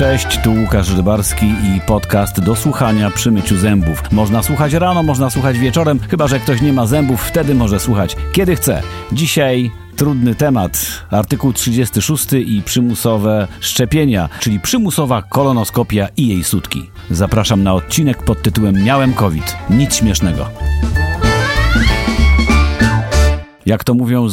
Cześć, tu Łukasz Rybarski i podcast do słuchania przy myciu zębów. Można słuchać rano, można słuchać wieczorem, chyba że ktoś nie ma zębów, wtedy może słuchać kiedy chce. Dzisiaj trudny temat. Artykuł 36 i przymusowe szczepienia, czyli przymusowa kolonoskopia i jej sutki. Zapraszam na odcinek pod tytułem Miałem COVID. Nic śmiesznego. Jak to mówią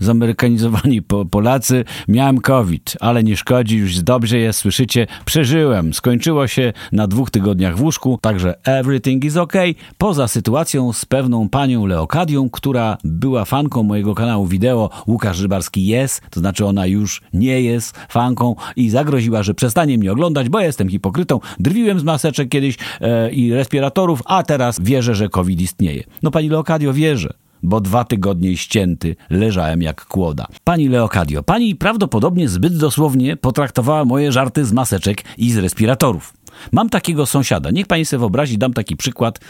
zamerykanizowani Polacy, miałem COVID, ale nie szkodzi, już dobrze jest, słyszycie, przeżyłem. Skończyło się na dwóch tygodniach w łóżku, także everything is ok. Poza sytuacją z pewną panią Leokadią, która była fanką mojego kanału wideo Łukasz Rybarski jest, to znaczy ona już nie jest fanką i zagroziła, że przestanie mnie oglądać, bo jestem hipokrytą. Drwiłem z maseczek kiedyś e, i respiratorów, a teraz wierzę, że COVID istnieje. No pani Leokadio wierzę bo dwa tygodnie ścięty leżałem jak kłoda. Pani Leokadio, pani prawdopodobnie zbyt dosłownie potraktowała moje żarty z maseczek i z respiratorów. Mam takiego sąsiada. Niech pani sobie wyobrazi, dam taki przykład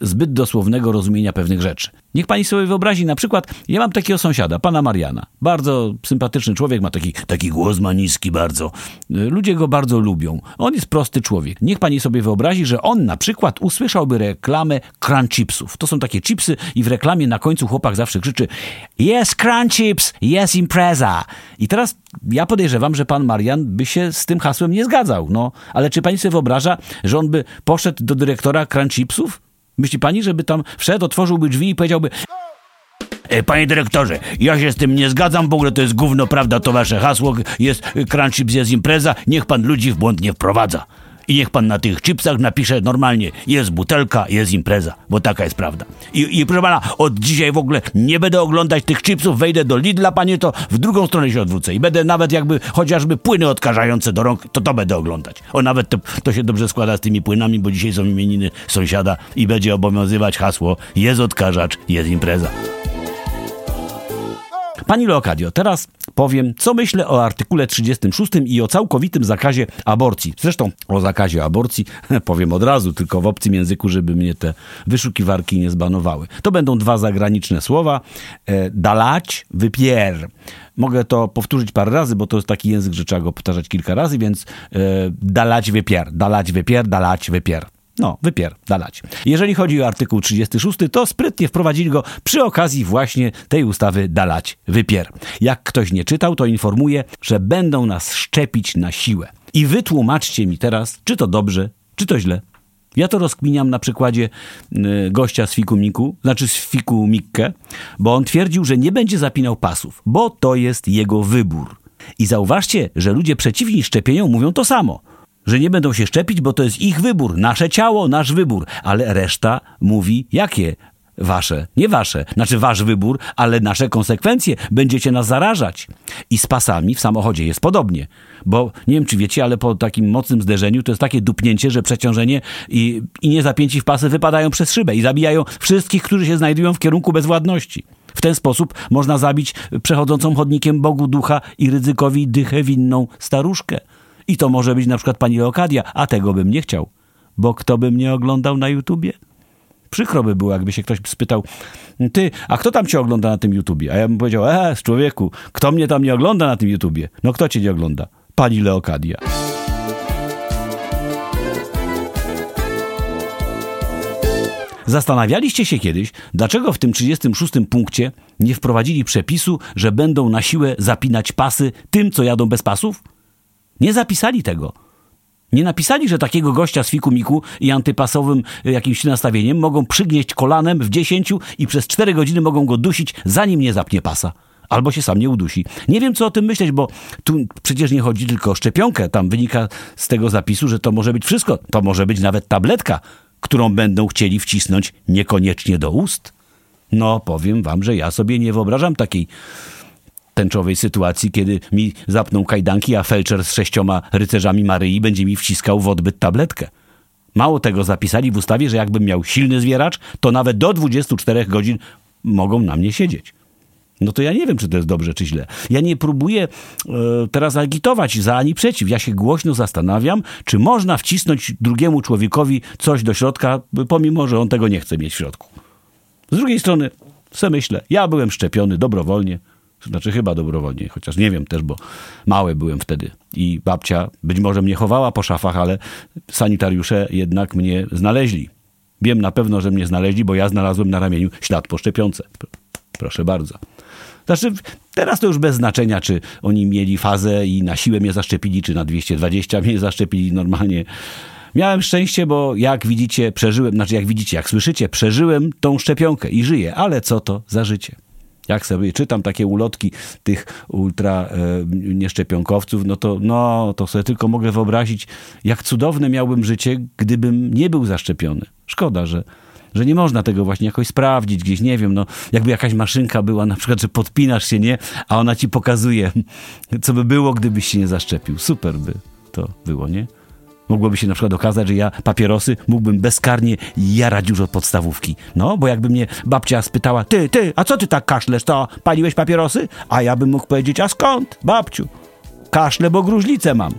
zbyt dosłownego rozumienia pewnych rzeczy. Niech pani sobie wyobrazi, na przykład, ja mam takiego sąsiada, pana Mariana. Bardzo sympatyczny człowiek, ma taki, taki głos ma niski bardzo. Ludzie go bardzo lubią. On jest prosty człowiek. Niech pani sobie wyobrazi, że on na przykład usłyszałby reklamę crunch chipsów. To są takie chipsy i w reklamie na końcu chłopak zawsze krzyczy Yes crunch chips, yes impreza. I teraz ja podejrzewam, że pan Marian by się z tym hasłem nie zgadzał. No, ale czy pani sobie wyobraża, że on by poszedł do dyrektora crunch chipsów? Myśli pani, żeby tam wszedł, otworzyłby drzwi i powiedziałby e, Panie dyrektorze, ja się z tym nie zgadzam, w ogóle to jest gówno, prawda, to wasze hasło, jest crunch chips, jest impreza, niech pan ludzi w błąd nie wprowadza. I niech pan na tych chipsach napisze normalnie, jest butelka, jest impreza, bo taka jest prawda. I, I proszę pana, od dzisiaj w ogóle nie będę oglądać tych chipsów, wejdę do Lidla, panie, to w drugą stronę się odwrócę. I będę nawet jakby chociażby płyny odkażające do rąk, to to będę oglądać. O, nawet to, to się dobrze składa z tymi płynami, bo dzisiaj są imieniny sąsiada i będzie obowiązywać hasło, jest odkażacz, jest impreza. Pani Leokadio, teraz powiem, co myślę o artykule 36 i o całkowitym zakazie aborcji. Zresztą o zakazie aborcji powiem od razu, tylko w obcym języku, żeby mnie te wyszukiwarki nie zbanowały. To będą dwa zagraniczne słowa. E, dalać, wypier. Mogę to powtórzyć parę razy, bo to jest taki język, że trzeba go powtarzać kilka razy, więc e, dalać, wypier, dalać, wypier, dalać, wypier. No, wypier, dalać. Jeżeli chodzi o artykuł 36, to sprytnie wprowadzili go przy okazji właśnie tej ustawy dalać, wypier. Jak ktoś nie czytał, to informuję, że będą nas szczepić na siłę. I wytłumaczcie mi teraz, czy to dobrze, czy to źle. Ja to rozkminiam na przykładzie y, gościa z Fiku Miku, znaczy z Fiku Mikke, bo on twierdził, że nie będzie zapinał pasów, bo to jest jego wybór. I zauważcie, że ludzie przeciwni szczepieniom mówią to samo – że nie będą się szczepić, bo to jest ich wybór, nasze ciało, nasz wybór, ale reszta mówi jakie wasze, nie wasze, znaczy wasz wybór, ale nasze konsekwencje, będziecie nas zarażać. I z pasami w samochodzie jest podobnie, bo nie wiem czy wiecie, ale po takim mocnym zderzeniu to jest takie dupnięcie, że przeciążenie i, i niezapięci w pasy wypadają przez szybę i zabijają wszystkich, którzy się znajdują w kierunku bezwładności. W ten sposób można zabić przechodzącą chodnikiem Bogu ducha i ryzykowi dychę winną staruszkę. I to może być na przykład pani Leokadia, a tego bym nie chciał. Bo kto by mnie oglądał na YouTubie? Przykro by było, jakby się ktoś spytał, ty, a kto tam cię ogląda na tym YouTubie? A ja bym powiedział, e, człowieku, kto mnie tam nie ogląda na tym YouTubie? No kto cię nie ogląda? Pani Leokadia. Zastanawialiście się kiedyś, dlaczego w tym 36 punkcie nie wprowadzili przepisu, że będą na siłę zapinać pasy tym, co jadą bez pasów? Nie zapisali tego. Nie napisali, że takiego gościa z fikumiku i antypasowym y, jakimś nastawieniem mogą przygnieść kolanem w dziesięciu i przez cztery godziny mogą go dusić, zanim nie zapnie pasa. Albo się sam nie udusi. Nie wiem, co o tym myśleć, bo tu przecież nie chodzi tylko o szczepionkę. Tam wynika z tego zapisu, że to może być wszystko. To może być nawet tabletka, którą będą chcieli wcisnąć niekoniecznie do ust. No, powiem wam, że ja sobie nie wyobrażam takiej tęczowej sytuacji, kiedy mi zapną kajdanki, a felczer z sześcioma rycerzami Maryi będzie mi wciskał w odbyt tabletkę. Mało tego zapisali w ustawie, że jakbym miał silny zwieracz, to nawet do 24 godzin mogą na mnie siedzieć. No to ja nie wiem, czy to jest dobrze, czy źle. Ja nie próbuję e, teraz agitować za ani przeciw. Ja się głośno zastanawiam, czy można wcisnąć drugiemu człowiekowi coś do środka, pomimo, że on tego nie chce mieć w środku. Z drugiej strony, sobie myślę, ja byłem szczepiony dobrowolnie, Znaczy chyba dobrowolnie, chociaż nie wiem też, bo mały byłem wtedy. I babcia być może mnie chowała po szafach, ale sanitariusze jednak mnie znaleźli. Wiem na pewno, że mnie znaleźli, bo ja znalazłem na ramieniu ślad po szczepionce. Proszę bardzo. Znaczy, teraz to już bez znaczenia, czy oni mieli fazę i na siłę mnie zaszczepili, czy na 220 mnie zaszczepili normalnie. Miałem szczęście, bo jak widzicie, przeżyłem, znaczy jak widzicie, jak słyszycie, przeżyłem tą szczepionkę i żyję, ale co to za życie? Jak sobie czytam takie ulotki tych ultra e, nieszczepionkowców, no to, no to sobie tylko mogę wyobrazić, jak cudowne miałbym życie, gdybym nie był zaszczepiony. Szkoda, że, że nie można tego właśnie jakoś sprawdzić gdzieś, nie wiem, no jakby jakaś maszynka była, na przykład, że podpinasz się, nie, a ona ci pokazuje, co by było, gdybyś się nie zaszczepił. Super by to było, nie? Mogłoby się na przykład okazać, że ja papierosy mógłbym bezkarnie jarać już od podstawówki. No, bo jakby mnie babcia spytała, ty, ty, a co ty tak kaszlesz, to paliłeś papierosy? A ja bym mógł powiedzieć, a skąd, babciu? Kaszle, bo gruźlicę mam.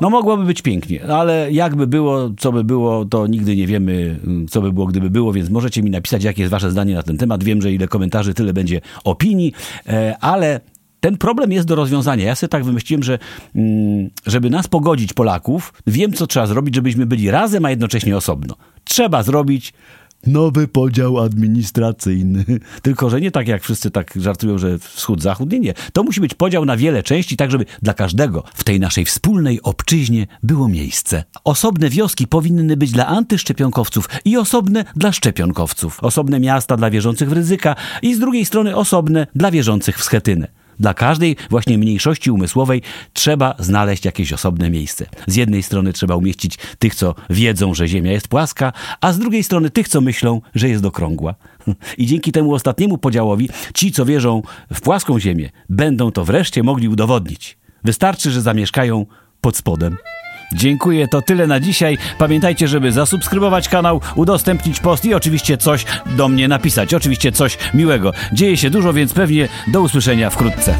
No mogłoby być pięknie, ale jakby było, co by było, to nigdy nie wiemy, co by było, gdyby było, więc możecie mi napisać, jakie jest wasze zdanie na ten temat. Wiem, że ile komentarzy, tyle będzie opinii, e, ale ten problem jest do rozwiązania. Ja sobie tak wymyśliłem, że mm, żeby nas pogodzić, Polaków, wiem, co trzeba zrobić, żebyśmy byli razem, a jednocześnie osobno. Trzeba zrobić nowy podział administracyjny. Tylko, że nie tak jak wszyscy tak żartują, że wschód-zachód. Nie, nie. To musi być podział na wiele części, tak żeby dla każdego w tej naszej wspólnej obczyźnie było miejsce. Osobne wioski powinny być dla antyszczepionkowców i osobne dla szczepionkowców. Osobne miasta dla wierzących w ryzyka i z drugiej strony osobne dla wierzących w schetynę. Dla każdej właśnie mniejszości umysłowej trzeba znaleźć jakieś osobne miejsce. Z jednej strony trzeba umieścić tych, co wiedzą, że Ziemia jest płaska, a z drugiej strony tych, co myślą, że jest okrągła. I dzięki temu ostatniemu podziałowi ci, co wierzą w płaską Ziemię, będą to wreszcie mogli udowodnić. Wystarczy, że zamieszkają pod spodem. Dziękuję, to tyle na dzisiaj. Pamiętajcie, żeby zasubskrybować kanał, udostępnić post i oczywiście coś do mnie napisać. Oczywiście coś miłego. Dzieje się dużo, więc pewnie do usłyszenia wkrótce.